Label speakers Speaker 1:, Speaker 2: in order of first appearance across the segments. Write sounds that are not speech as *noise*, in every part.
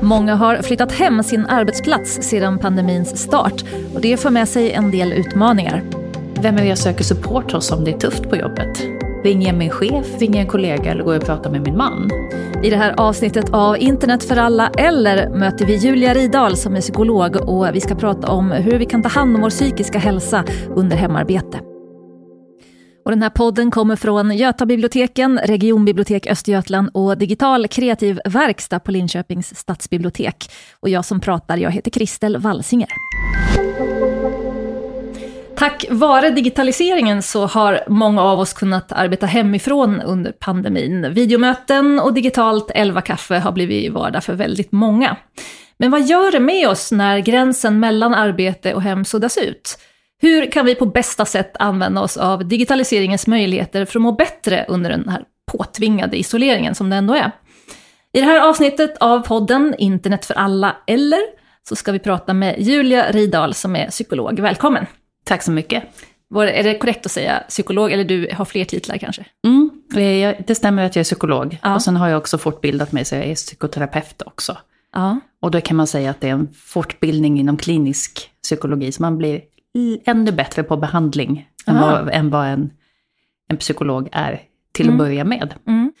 Speaker 1: Många har flyttat hem sin arbetsplats sedan pandemins start och det för med sig en del utmaningar.
Speaker 2: Vem är det jag söker support hos om det är tufft på jobbet? Ringer jag min chef, ringer en kollega eller går jag och pratar med min man?
Speaker 1: I det här avsnittet av Internet för alla eller möter vi Julia Ridal som är psykolog och vi ska prata om hur vi kan ta hand om vår psykiska hälsa under hemarbete. Och den här podden kommer från Götabiblioteken, Regionbibliotek Östergötland och Digital kreativ verkstad på Linköpings stadsbibliotek. Och jag som pratar, jag heter Kristel Walsinger. Tack vare digitaliseringen så har många av oss kunnat arbeta hemifrån under pandemin. Videomöten och digitalt elva kaffe har blivit vardag för väldigt många. Men vad gör det med oss när gränsen mellan arbete och hem suddas ut? Hur kan vi på bästa sätt använda oss av digitaliseringens möjligheter för att må bättre under den här påtvingade isoleringen som det ändå är? I det här avsnittet av podden Internet för alla eller så ska vi prata med Julia Ridal som är psykolog. Välkommen!
Speaker 2: Tack så mycket.
Speaker 1: Är det korrekt att säga psykolog, eller du har fler titlar kanske?
Speaker 2: Mm, det stämmer att jag är psykolog. Ja. Och sen har jag också fortbildat mig, så jag är psykoterapeut också. Ja. Och då kan man säga att det är en fortbildning inom klinisk psykologi, så man blir ännu bättre på behandling än vad, än vad, en, en psykolog är till mm. att börja med. Mm.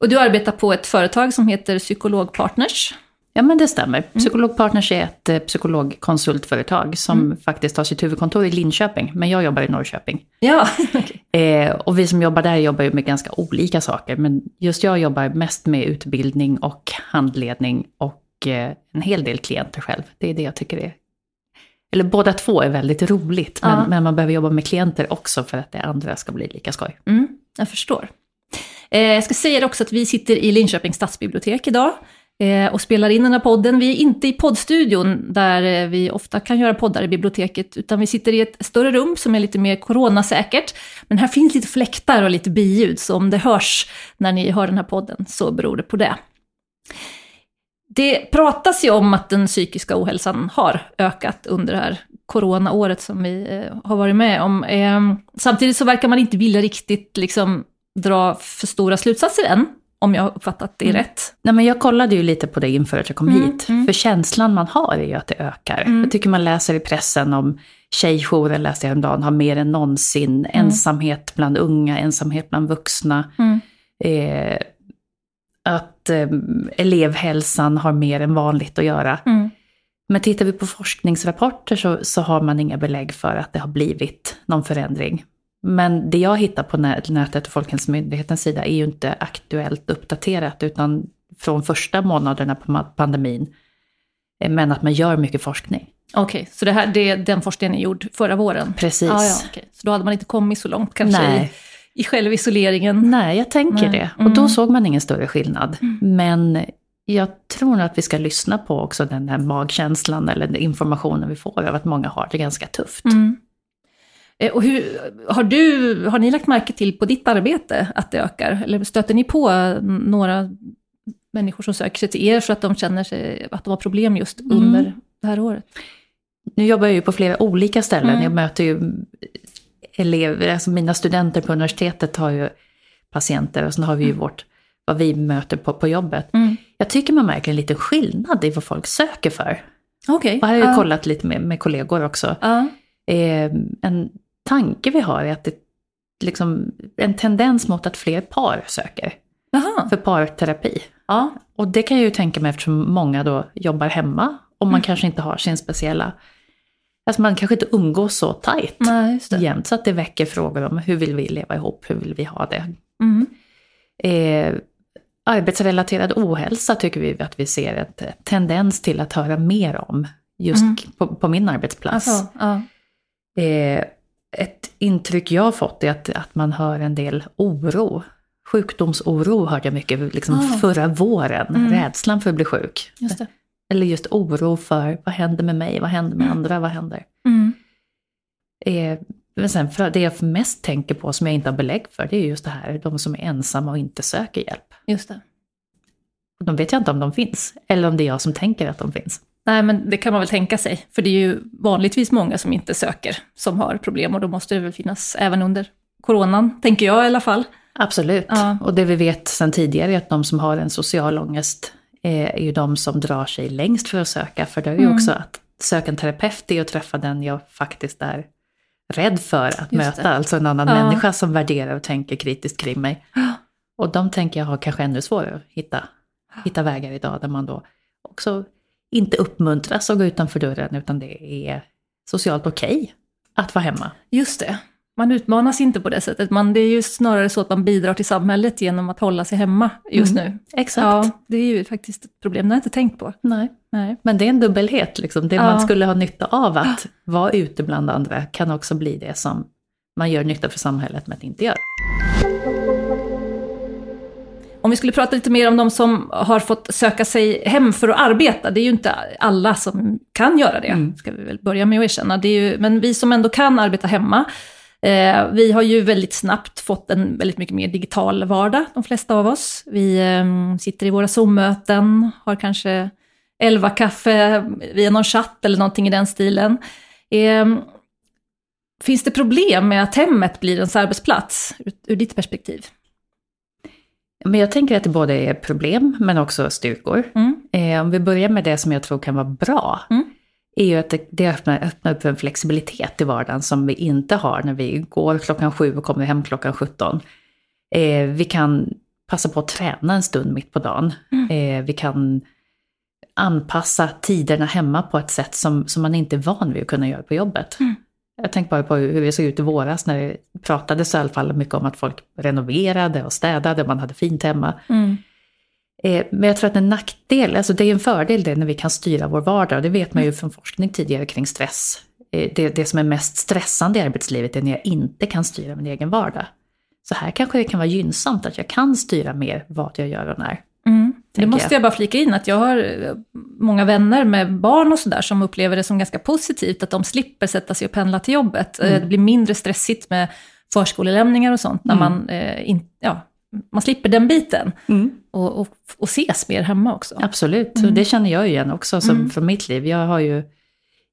Speaker 1: Och du arbetar på ett företag som heter Psykologpartners.
Speaker 2: Ja men det stämmer. Mm. Psykologpartners är ett eh, psykologkonsultföretag som mm. faktiskt har sitt huvudkontor i Linköping, men jag jobbar i Norrköping.
Speaker 1: Ja, *laughs*
Speaker 2: okay. eh, och vi som jobbar där jobbar ju med ganska olika saker, men just jag jobbar mest med utbildning och handledning och eh, en hel del klienter själv. Det är det jag tycker är eller båda två är väldigt roligt, men, ja. men, man behöver jobba med klienter också för att det andra ska bli lika skoj.
Speaker 1: Mm, jag förstår. Eh, jag ska säga också att vi sitter i Linköpings stadsbibliotek idag eh, och spelar in den här podden. Vi är inte i poddstudion där eh, vi ofta kan göra poddar i biblioteket, utan vi sitter i ett större rum som är lite mer coronasäkert. Men här finns lite fläktar och lite biljud, så om det hörs när ni hör den här podden så beror det på det. Det pratas ju om att den psykiska ohälsan har ökat under det här coronaåret som vi eh, har varit med om. Eh, samtidigt så verkar man inte vilja riktigt liksom, dra för stora slutsatser än, om jag har uppfattat det mm. rätt.
Speaker 2: Nej, men jag kollade ju lite på det inför att jag kom mm, hit. Mm. För känslan man har är ju att det ökar. Mm. Jag tycker man läser i pressen om tjejjouren, läste jag häromdagen, har mer än någonsin mm. ensamhet bland unga, ensamhet bland vuxna. Mm. Eh, att eh, elevhälsan har mer än vanligt att göra. Mm. Men tittar vi på forskningsrapporter så, så har man inga belägg för att det har blivit någon förändring. Men det jag hittar på nätet och Folkhälsomyndighetens sida är ju inte aktuellt uppdaterat utan från första månaderna på pandemin. Eh, men att man gör mycket forskning.
Speaker 1: Okej, okay, så det här, det, den forskningen är gjord förra våren?
Speaker 2: Precis. Ah,
Speaker 1: ja, okay. Så då hade man inte kommit så långt kanske Nej i självisoleringen.
Speaker 2: Nej, jag tänker Nej. det. Och mm. då såg man ingen större skillnad. Mm. Men jag tror att vi ska lyssna på också den här magkänslan eller informationen vi får av att många har det ganska tufft. Mm.
Speaker 1: Eh, och hur, har, du, har ni lagt märke till på ditt arbete att det ökar? Eller stöter ni på några människor som söker sig till er för att de känner sig, att de har problem just mm. under det här året?
Speaker 2: Nu jobbar jag ju på flera olika ställen. Mm. Jag möter ju elever, alltså mina studenter på universitetet har ju patienter och sen har vi ju mm. vårt, vad vi möter på, på jobbet. Mm. Jag tycker man märker en liten skillnad i vad folk söker för.
Speaker 1: Okay.
Speaker 2: Och här har jag uh. kollat lite med, med kollegor också. Uh. Eh, en tanke vi har är att det liksom en tendens mot att fler par söker. Aha. För parterapi. Ja. Och det kan jag ju tänka mig eftersom många då jobbar hemma och man mm. kanske inte har sin speciella Alltså man kanske inte umgås så tajt Nej, jämt, så att det väcker frågor om hur vill vi leva ihop, hur vill vi ha det? Mm. Eh, arbetsrelaterad ohälsa tycker vi att vi ser en tendens till att höra mer om just mm. på, på, min arbetsplats. Alltså, ja. eh, ett intryck jag har fått är att, att man hör en del oro. Sjukdomsoro hörde jag mycket liksom ah. förra våren, mm. rädslan för att bli sjuk. Eller just oro för vad händer med mig, vad händer med mm. andra, vad händer? Mm. Eh, men sen för det jag mest tänker på som jag inte har belägg för, det är just det här, de som är ensamma och inte söker hjälp.
Speaker 1: Just det.
Speaker 2: De vet jag inte om de finns, eller om det är jag som tänker att de finns.
Speaker 1: Nej, men det kan man väl tänka sig. För det är ju vanligtvis många som inte söker, som har problem. Och då måste det väl finnas även under coronan, tänker jag i alla fall.
Speaker 2: Absolut. Ja. Och det vi vet sedan tidigare är att de som har en social ångest är ju de som drar sig längst för att söka. För det är ju mm. också att söka en terapeut är att träffa den jag faktiskt är rädd för att Just möta. Det. Alltså en annan ja. människa som värderar och tänker kritiskt kring mig. *gasps* Och de tänker jag har kanske ännu svårare att hitta, hitta vägar idag där man då också inte uppmuntras att gå utanför dörren utan det är socialt okej okay att vara hemma.
Speaker 1: Just det. Man utmanas inte på det sättet. Man, det är ju snarare så att man bidrar till samhället genom att hålla sig hemma just mm, nu.
Speaker 2: Exakt.
Speaker 1: Ja, det är ju faktiskt ett problem, det har jag inte tänkt på.
Speaker 2: Nej, Nej. men det är en dubbelhet. Liksom. Det ja. man skulle ha nytta av att vara ute bland andra kan också bli det som man gör nytta för samhället att inte göra.
Speaker 1: Om vi skulle prata lite mer om de som har fått söka sig hem för att arbeta, det är ju inte alla som kan göra det, mm. ska vi väl börja med att erkänna. Ju, men vi som ändå kan arbeta hemma, eh, vi har ju väldigt snabbt fått en väldigt mycket mer digital vardag, de flesta av oss. Vi eh, sitter i våra Zoom-möten, har kanske elva kaffe via någon chatt eller någonting i den stilen. Eh, finns det problem med att hemmet blir ens arbetsplats, ur, ur ditt perspektiv?
Speaker 2: Men jag tänker att det både är problem men också styrkor. Mm. Eh, om vi börjar med det som jag tror kan vara bra. Mm. Är ju att det, det öppnar, öppnar upp för en flexibilitet i vardagen som vi inte har när vi går klockan sju och kommer hem klockan 17. Eh, vi kan passa på att träna en stund mitt på dagen. Mm. Eh, vi kan anpassa tiderna hemma på ett sätt som, som man inte är van vid att kunna göra på jobbet. Mm. Jag tänker bara på hur det såg ut i våras när det pratades i alla fall mycket om att folk renoverade och städade, man hade fint hemma. Mm. Eh, men jag tror att en nackdel, alltså det är en fördel det när vi kan styra vår vardag, det vet man ju från forskning tidigare kring stress. Eh, det, det som är mest stressande i arbetslivet är när jag inte kan styra min egen vardag. Så här kanske det kan vara gynnsamt att jag kan styra mer vad jag gör och när.
Speaker 1: Mm. Det måste jag bara flika in, att jag har eh, många vänner med barn och sådär som upplever det som ganska positivt, att de slipper sätta sig och pendla till jobbet. Mm. Det blir mindre stressigt med förskolelämningar och sånt, när mm. man, eh, in, ja, man slipper den biten. Mm. Och, och, och ses mer hemma också.
Speaker 2: Absolut, mm. det känner jag igen också som mm. från mitt liv. Jag har ju,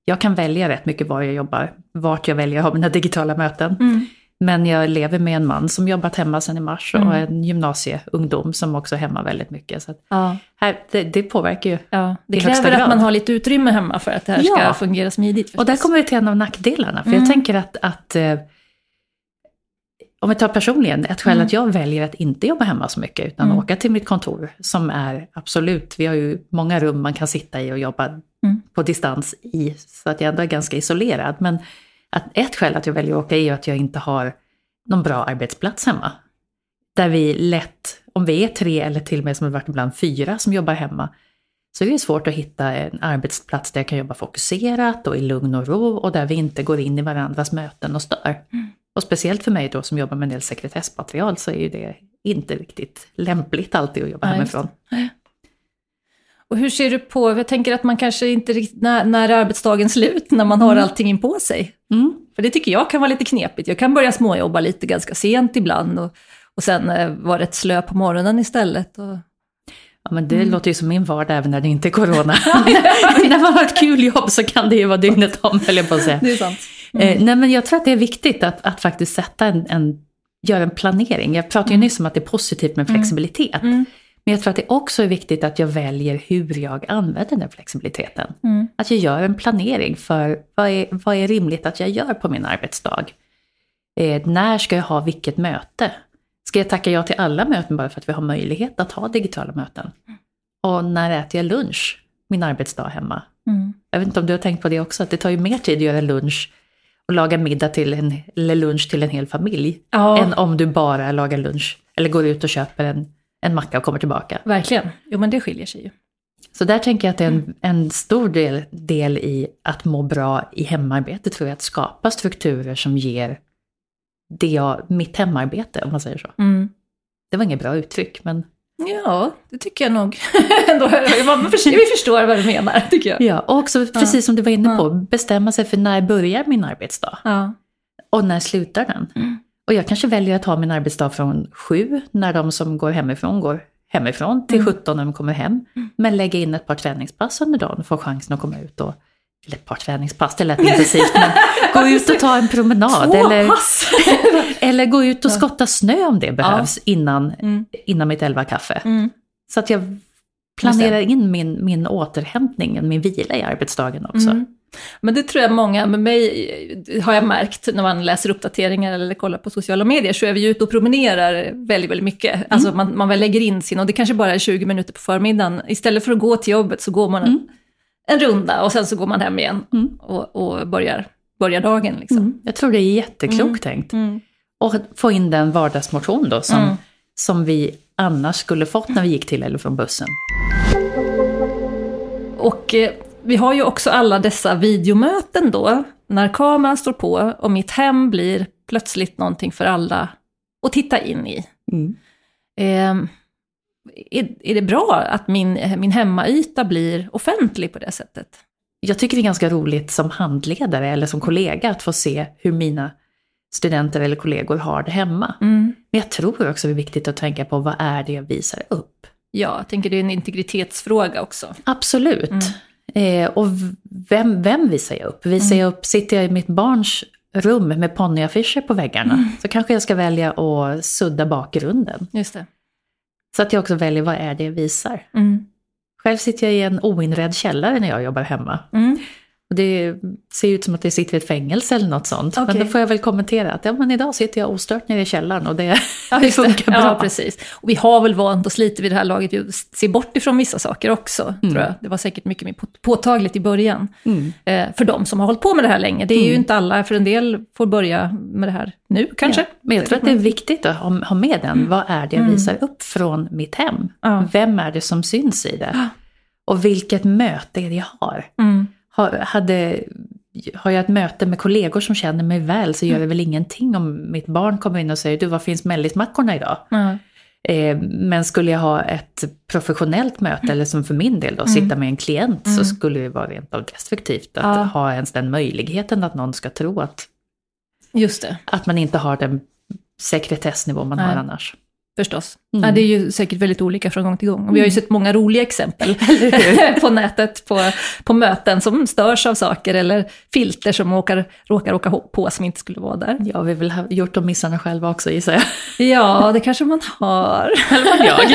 Speaker 2: jag kan välja rätt mycket var jag jobbar, vart jag väljer att ha mina *laughs* digitala möten. Mm. Men jag lever med en man som jobbat hemma sedan i mars och mm. en gymnasieungdom som också är hemma väldigt mycket. Så ja. här, det, det, påverkar ju
Speaker 1: ja, Det kräver att man har lite utrymme hemma för att det här ja. ska fungera smidigt.
Speaker 2: Förstås. Och där kommer vi till en av nackdelarna. För mm. jag tänker att, att eh, om vi tar personligen, ett skäl mm. att jag väljer att inte jobba hemma så mycket utan mm. åka till mitt kontor som är absolut, vi har ju många rum man kan sitta i och jobba mm. på distans i, så att jag ändå är ganska isolerad. Men att ett skäl att jag väljer att åka är ju att jag inte har någon bra arbetsplats hemma. Där vi lätt, om vi är tre eller till och med som det varit ibland fyra som jobbar hemma, så är det svårt att hitta en arbetsplats där jag kan jobba fokuserat och i lugn och ro och där vi inte går in i varandras möten och stör. Mm. Och speciellt för mig då som jobbar med en del sekretessmaterial så är ju det inte riktigt lämpligt alltid att jobba ja, hemifrån.
Speaker 1: Och hur ser du på, jag tänker att man kanske inte riktigt, när, när är arbetsdagen slut, när man har mm. allting in på sig? Mm. För det tycker jag kan vara lite knepigt. Jag kan börja småjobba lite ganska sent ibland och, och sen eh, vara rätt slö på morgonen istället. Och...
Speaker 2: Ja, men det mm. låter ju som min vardag även när det inte är corona. *laughs* *laughs* när man har ett kul jobb så kan det ju vara dygnet om, höll jag på att säga.
Speaker 1: Det är sant.
Speaker 2: Mm. Eh, nej, men jag tror att det är viktigt att, att faktiskt sätta en, en, göra en planering. Jag pratade ju mm. nyss om att det är positivt med mm. flexibilitet. Mm. Men jag tror att det också är viktigt att jag väljer hur jag använder den flexibiliteten. Mm. Att jag gör en planering för vad är, vad är rimligt att jag gör på min arbetsdag. Eh, när ska jag ha vilket möte? Ska jag tacka ja till alla möten bara för att vi har möjlighet att ha digitala möten? Mm. Och när äter jag lunch min arbetsdag hemma? Mm. Jag vet inte om du har tänkt på det också, att det tar ju mer tid att göra lunch och laga middag till en, eller lunch till en hel familj. Ja. Än om du bara lagar lunch eller går ut och köper en en macka och kommer tillbaka.
Speaker 1: Verkligen, jo men det skiljer sig ju.
Speaker 2: Så där tänker jag att det är en, en stor del, del i att må bra i hemarbete, tror jag, att skapa strukturer som ger det jag, mitt hemarbete, om man säger så. Mm. Det var inget bra uttryck, men...
Speaker 1: Ja, det tycker jag nog. *laughs* Vi förstår vad du menar, tycker jag.
Speaker 2: Ja, och också precis som du var inne på, bestämma sig för när börjar min arbetsdag? Ja. Och när slutar den? Mm. Och jag kanske väljer att ha min arbetsdag från sju, när de som går hemifrån går hemifrån, till mm. 17 när de kommer hem. Mm. Men lägga in ett par träningspass under dagen få chansen att komma ut och eller ett par träningspass, det lät intensivt, men *laughs* gå ut och ta en promenad. eller, *laughs* eller gå ut och skotta snö om det behövs ja. innan, mm. innan mitt elva kaffe. Mm. Så att jag planerar in min, min återhämtning, min vila i arbetsdagen också. Mm.
Speaker 1: Men det tror jag många med mig har jag märkt när man läser uppdateringar eller kollar på sociala medier, så är vi ju ute och promenerar väldigt, väldigt mycket. Mm. Alltså man, man väl lägger in sin, och det kanske bara är 20 minuter på förmiddagen. Istället för att gå till jobbet så går man mm. En runda och sen så går man hem igen mm. och, och börjar, börjar dagen. Liksom. Mm.
Speaker 2: Jag tror det är jätteklokt mm. tänkt. Mm. Och få in den vardagsmotion då som, som vi annars skulle fått när vi gick till eller från bussen.
Speaker 1: Och eh, vi har ju också alla dessa videomöten då, när kameran står på och mitt hem blir plötsligt någonting för alla att titta in i. Mm. Eh, är, är det bra att min, min hemmayta blir offentlig på det sättet?
Speaker 2: Jag tycker det är ganska roligt som handledare eller som kollega att få se hur mina studenter eller kollegor har det hemma. Mm. Men jag tror också det är viktigt att tänka på vad är det jag visar upp?
Speaker 1: Ja, jag tänker det är en integritetsfråga också.
Speaker 2: Absolut. Mm. Eh, och vem, vem visar jag upp? Visar jag upp, sitter jag i mitt barns rum med ponnyaffischer på väggarna, mm. så kanske jag ska välja att sudda bakgrunden.
Speaker 1: Just det.
Speaker 2: Så att jag också väljer vad är det jag visar. Mm. Själv sitter jag i en oinredd källare när jag jobbar hemma. Mm. Det ser ut som att det sitter i ett fängelse eller något sånt. Okay. Men då får jag väl kommentera att ja, men idag sitter jag ostört nere i källaren och det, ja, *laughs* det funkar bra.
Speaker 1: Ja, precis. Och vi har väl vant oss lite vid det här laget att se bort ifrån vissa saker också. Mm. Tror jag. Det var säkert mycket mer påtagligt i början. Mm. Eh, för de som har hållit på med det här länge. Det är mm. ju inte alla, för en del får börja med det här nu kanske. Ja.
Speaker 2: Men jag tror att det är viktigt att ha med den. Mm. Vad är det jag mm. visar upp från mitt hem? Vem är det som syns i det? Och vilket möte är det jag har? Mm hade, har jag ett möte med kollegor som känner mig väl så gör det väl ingenting om mitt barn kommer in och säger du var finns mellismackorna idag? Mm. Eh, men skulle jag ha ett professionellt möte, eller som för min del då, mm. sitta med en klient, mm. så skulle det vara rent av destruktivt att ja. ha ens den möjligheten att någon ska tro att,
Speaker 1: Just det.
Speaker 2: att man inte har den sekretessnivå man Nej. har annars.
Speaker 1: Förstås. Mm. Ja, det är ju säkert väldigt olika från gång till gång. Och vi har ju mm. sett många roliga exempel *laughs* *laughs* på nätet på, på möten som störs av saker eller filter som åkar, råkar åka på som inte skulle vara där.
Speaker 2: Ja, vi har väl gjort de missarna själva också gissar jag. *laughs*
Speaker 1: Ja, det kanske man har.
Speaker 2: Eller jag.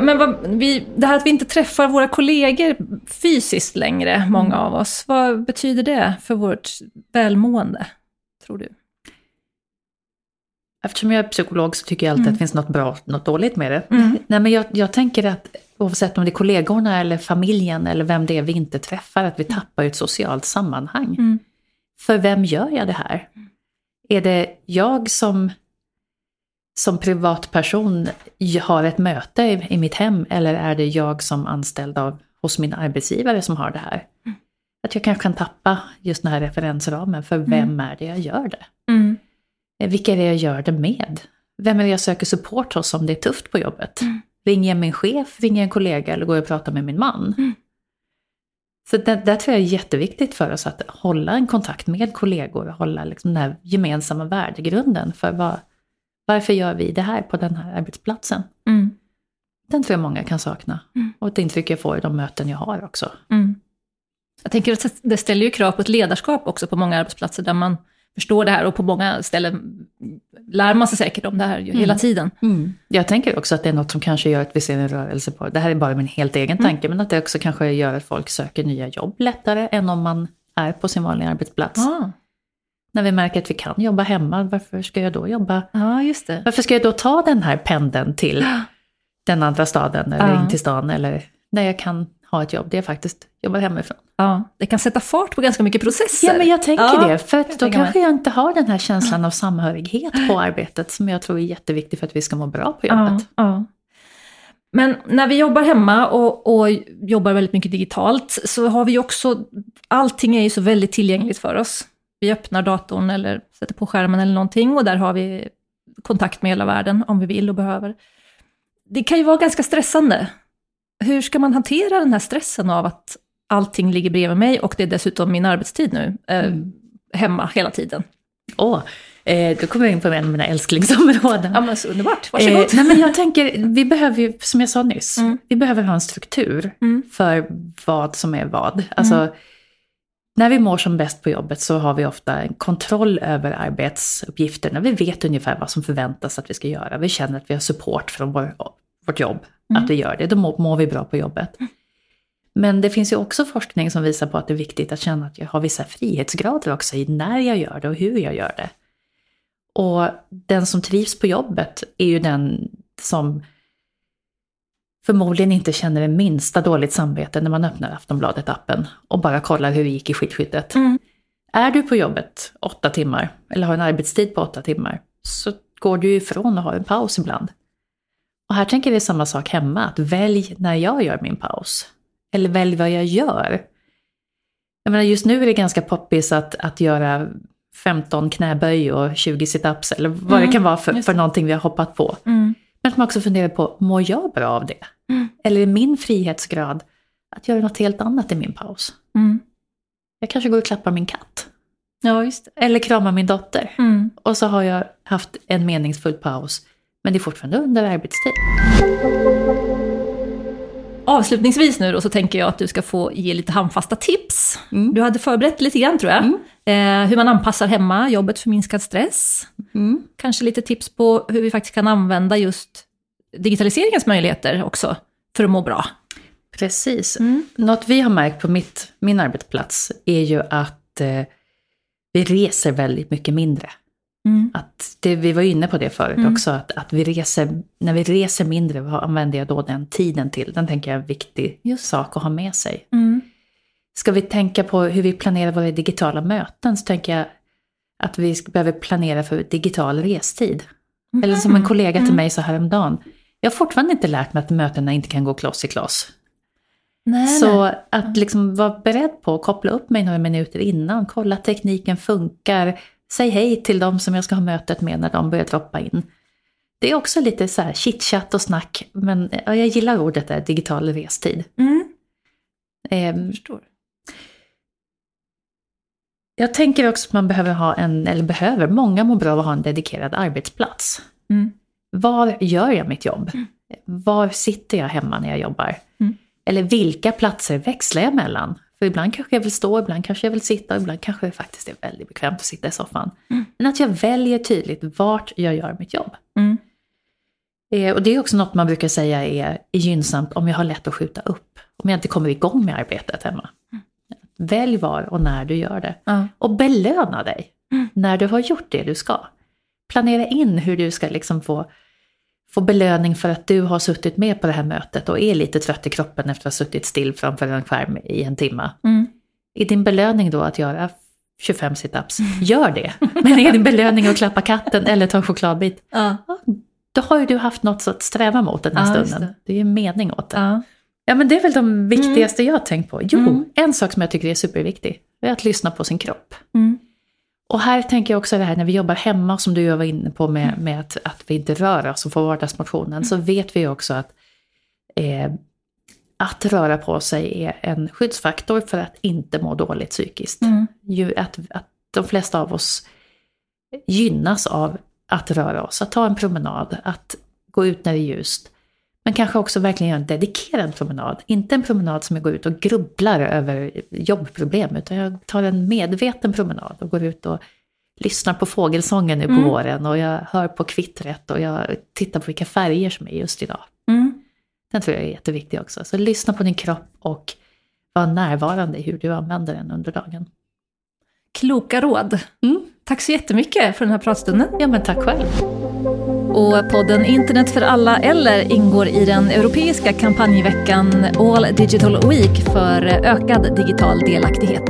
Speaker 1: Men vad, vi, det här att vi inte träffar våra kollegor fysiskt längre, många av oss, vad betyder det för vårt välmående, tror du?
Speaker 2: Eftersom jag är psykolog så tycker jag alltid mm. att det finns något bra och något dåligt med det. Mm. Nej, men jag, jag, tänker att oavsett om det är kollegorna eller familjen eller vem det är vi inte träffar, att vi mm. tappar ett socialt sammanhang. Mm. För vem gör jag det här? Är det jag som, som privatperson har ett möte i, i mitt hem eller är det jag som anställd av, hos min arbetsgivare som har det här? Mm. Att jag kanske kan tappa just den här referensramen för vem mm. är det jag gör det? Eh, vilka är det jag gör det med? Vem är det jag söker support hos om det är tufft på jobbet? Mm. Ringer jag min chef, ringer jag en kollega eller går jag och pratar med min man? Mm. Så det, där tror jag är jätteviktigt för oss att hålla en kontakt med kollegor och hålla liksom den här gemensamma värdegrunden för vad, varför gör vi det här på den här arbetsplatsen? Mm. Den tror jag många kan sakna. Mm. Och ett intryck jag får i de möten jag har också.
Speaker 1: Mm. Jag tänker att det ställer ju krav på ett ledarskap också på många arbetsplatser där man förstår det här och på många ställen lär man sig säkert om det här mm. hela tiden.
Speaker 2: Mm. Jag tänker också att det är något som kanske gör att vi ser en rörelse på, det här är bara min helt egen mm. tanke, men att det också kanske gör att folk söker nya jobb lättare än om man är på sin vanliga arbetsplats. Ah. När vi märker att vi kan jobba hemma, varför ska jag då jobba?
Speaker 1: Ja, just det.
Speaker 2: Varför ska jag då ta den här pendeln till *gasps* den andra staden eller in till stan eller när jag kan ha ett jobb det är faktiskt jobbar hemifrån.
Speaker 1: Ja, det kan sätta fart på ganska mycket processer.
Speaker 2: Ja, men jag tänker ja, det. För att då kanske jag inte har den här känslan av samhörighet på arbetet som jag tror är jätteviktig för att vi ska må bra på jobbet. Ja, ja.
Speaker 1: Men när vi jobbar hemma och, och, jobbar väldigt mycket digitalt så har vi också, allting är ju så väldigt tillgängligt för oss. Vi öppnar datorn eller sätter på skärmen eller någonting och där har vi kontakt med hela världen om vi vill och behöver. Det kan ju vara ganska stressande hur ska man hantera den här stressen av att allting ligger bredvid mig och det är dessutom min arbetstid nu, eh, mm. hemma hela tiden?
Speaker 2: Åh, eh, då kommer jag in på en av mina älsklingsområden.
Speaker 1: Ja men så underbart, varsågod. Eh,
Speaker 2: nej men jag tänker, vi behöver ju, som jag sa nyss, mm. vi behöver ha en struktur mm. för vad som är vad. Alltså, mm. När vi mår som bäst på jobbet så har vi ofta en kontroll över arbetsuppgifterna. Vi vet ungefär vad som förväntas att vi ska göra. Vi känner att vi har support från vår vårt jobb, mm. att vi gör det. Då mår, mår vi bra på jobbet. Mm. Men det finns ju också forskning som visar på att det är viktigt att känna att jag har vissa frihetsgrader också i när jag gör det och hur jag gör det. Och den som trivs på jobbet är ju den som förmodligen inte känner det minsta dåligt samvete när man öppnar Aftonbladet-appen och bara kollar hur det gick i skidskyttet. Mm. Är du på jobbet åtta timmar, eller har en arbetstid på åtta timmar, så går du ifrån och har en paus ibland. Och här tänker vi samma sak hemma, att välj när jag gör min paus. Eller välj vad jag gör. Jag menar, just nu är det ganska poppis att, att göra 15 knäböj och 20 situps eller vad mm, det kan vara för, för någonting vi har hoppat på. Mm. Men att man också funderar på, mår jag bra av det? Mm. Eller är min frihetsgrad att göra något helt annat i min paus? Mm. Jag kanske går och klappar min katt.
Speaker 1: Ja, just det.
Speaker 2: Eller kramar min dotter. Mm. Och så har jag haft en meningsfull paus, men det är fortfarande under arbetstid.
Speaker 1: Avslutningsvis nu då så tänker jag att du ska få ge lite handfasta tips. Mm. Du hade förberett lite grann tror jag. Mm. Eh, hur man anpassar hemma, jobbet för minskad stress. Mm. Kanske lite tips på hur vi faktiskt kan använda just digitaliseringens möjligheter också för att må bra.
Speaker 2: Precis. Mm. Något vi har märkt på mitt, min arbetsplats är ju att eh, vi reser väldigt mycket mindre. Mm. Att det, vi var inne på det förut mm. också, att, att vi reser, när vi reser mindre, vad använder jag då den tiden till? Den tänker jag är en viktig Just. sak att ha med sig. Mm. Ska vi tänka på hur vi planerar våra digitala möten så tänker jag att vi behöver planera för digital restid. Mm. Eller som en kollega till mm. mig sa häromdagen, jag har fortfarande inte lärt mig att mötena inte kan gå kloss i kloss. Nej, så nej. att liksom vara beredd på att koppla upp mig några minuter innan, kolla att tekniken funkar, säg hej till dem som jag ska ha mötet med när de börjar droppa in. Det är också lite så här chitchat och snack, men ja, jag gillar ordet där, digital restid. Mm. Eh, jag förstår. Jag tänker också att man behöver ha en, eller behöver, många mår bra av att ha en dedikerad arbetsplats. Mm. Var gör jag mitt jobb? Mm. Var sitter jag hemma när jag jobbar? Mm. Eller vilka platser växlar jag mellan? För ibland kanske jag vill stå, ibland kanske jag vill sitta, ibland kanske det faktiskt är väldigt bekvämt att sitta i soffan. Mm. Men att jag väljer tydligt vart jag gör mitt jobb. Mm. Eh, och det är också något man brukar säga är, är gynnsamt om jag har lätt att skjuta upp. Om jag inte kommer igång med arbetet hemma. Mm. Välj var och när du gör det. Och belöna dig mm. när du har gjort det du ska. Planera in hur du ska liksom få få belöning för att du har suttit med på det här mötet och är lite trött i kroppen efter att ha suttit still framför en skärm i en timme. Mm. Är din belöning då att göra 25 situps? Mm. Gör det! Men är din belöning att klappa katten eller ta en chokladbit? *laughs* Ja. Då har ju du haft något att sträva mot den här ja, stunden. Det. det är en mening åt det. Ja. ja. men det är väl de viktigaste mm. jag har tänkt på. Jo, mm. en sak som jag tycker är superviktig, är att lyssna på sin kropp. Och här tänker jag också det här när vi jobbar hemma, som du var inne på med, mm. med att, att vi inte rör oss och får vardagsmotionen, mm. så vet vi också att eh, att röra på sig är en skyddsfaktor för att inte må dåligt psykiskt. Mm. Ju att, att de flesta av oss gynnas av att röra oss, att ta en promenad, att gå ut när det är ljust. Men kanske också verkligen göra en dedikerad promenad. Inte en promenad som jag går ut och grubblar över jobbproblem, utan jag tar en medveten promenad och går ut och lyssnar på fågelsången nu på mm. våren och jag hör på kvittret och jag tittar på vilka färger som är just idag. Mm. Den tror jag är jätteviktig också. Så lyssna på din kropp och var närvarande i hur du använder den under dagen.
Speaker 1: Kloka råd. Mm. Tack så jättemycket för den här pratstunden.
Speaker 2: Ja, men tack själv.
Speaker 1: Och podden Internet för alla eller ingår i den europeiska kampanjveckan All Digital Week för ökad digital delaktighet.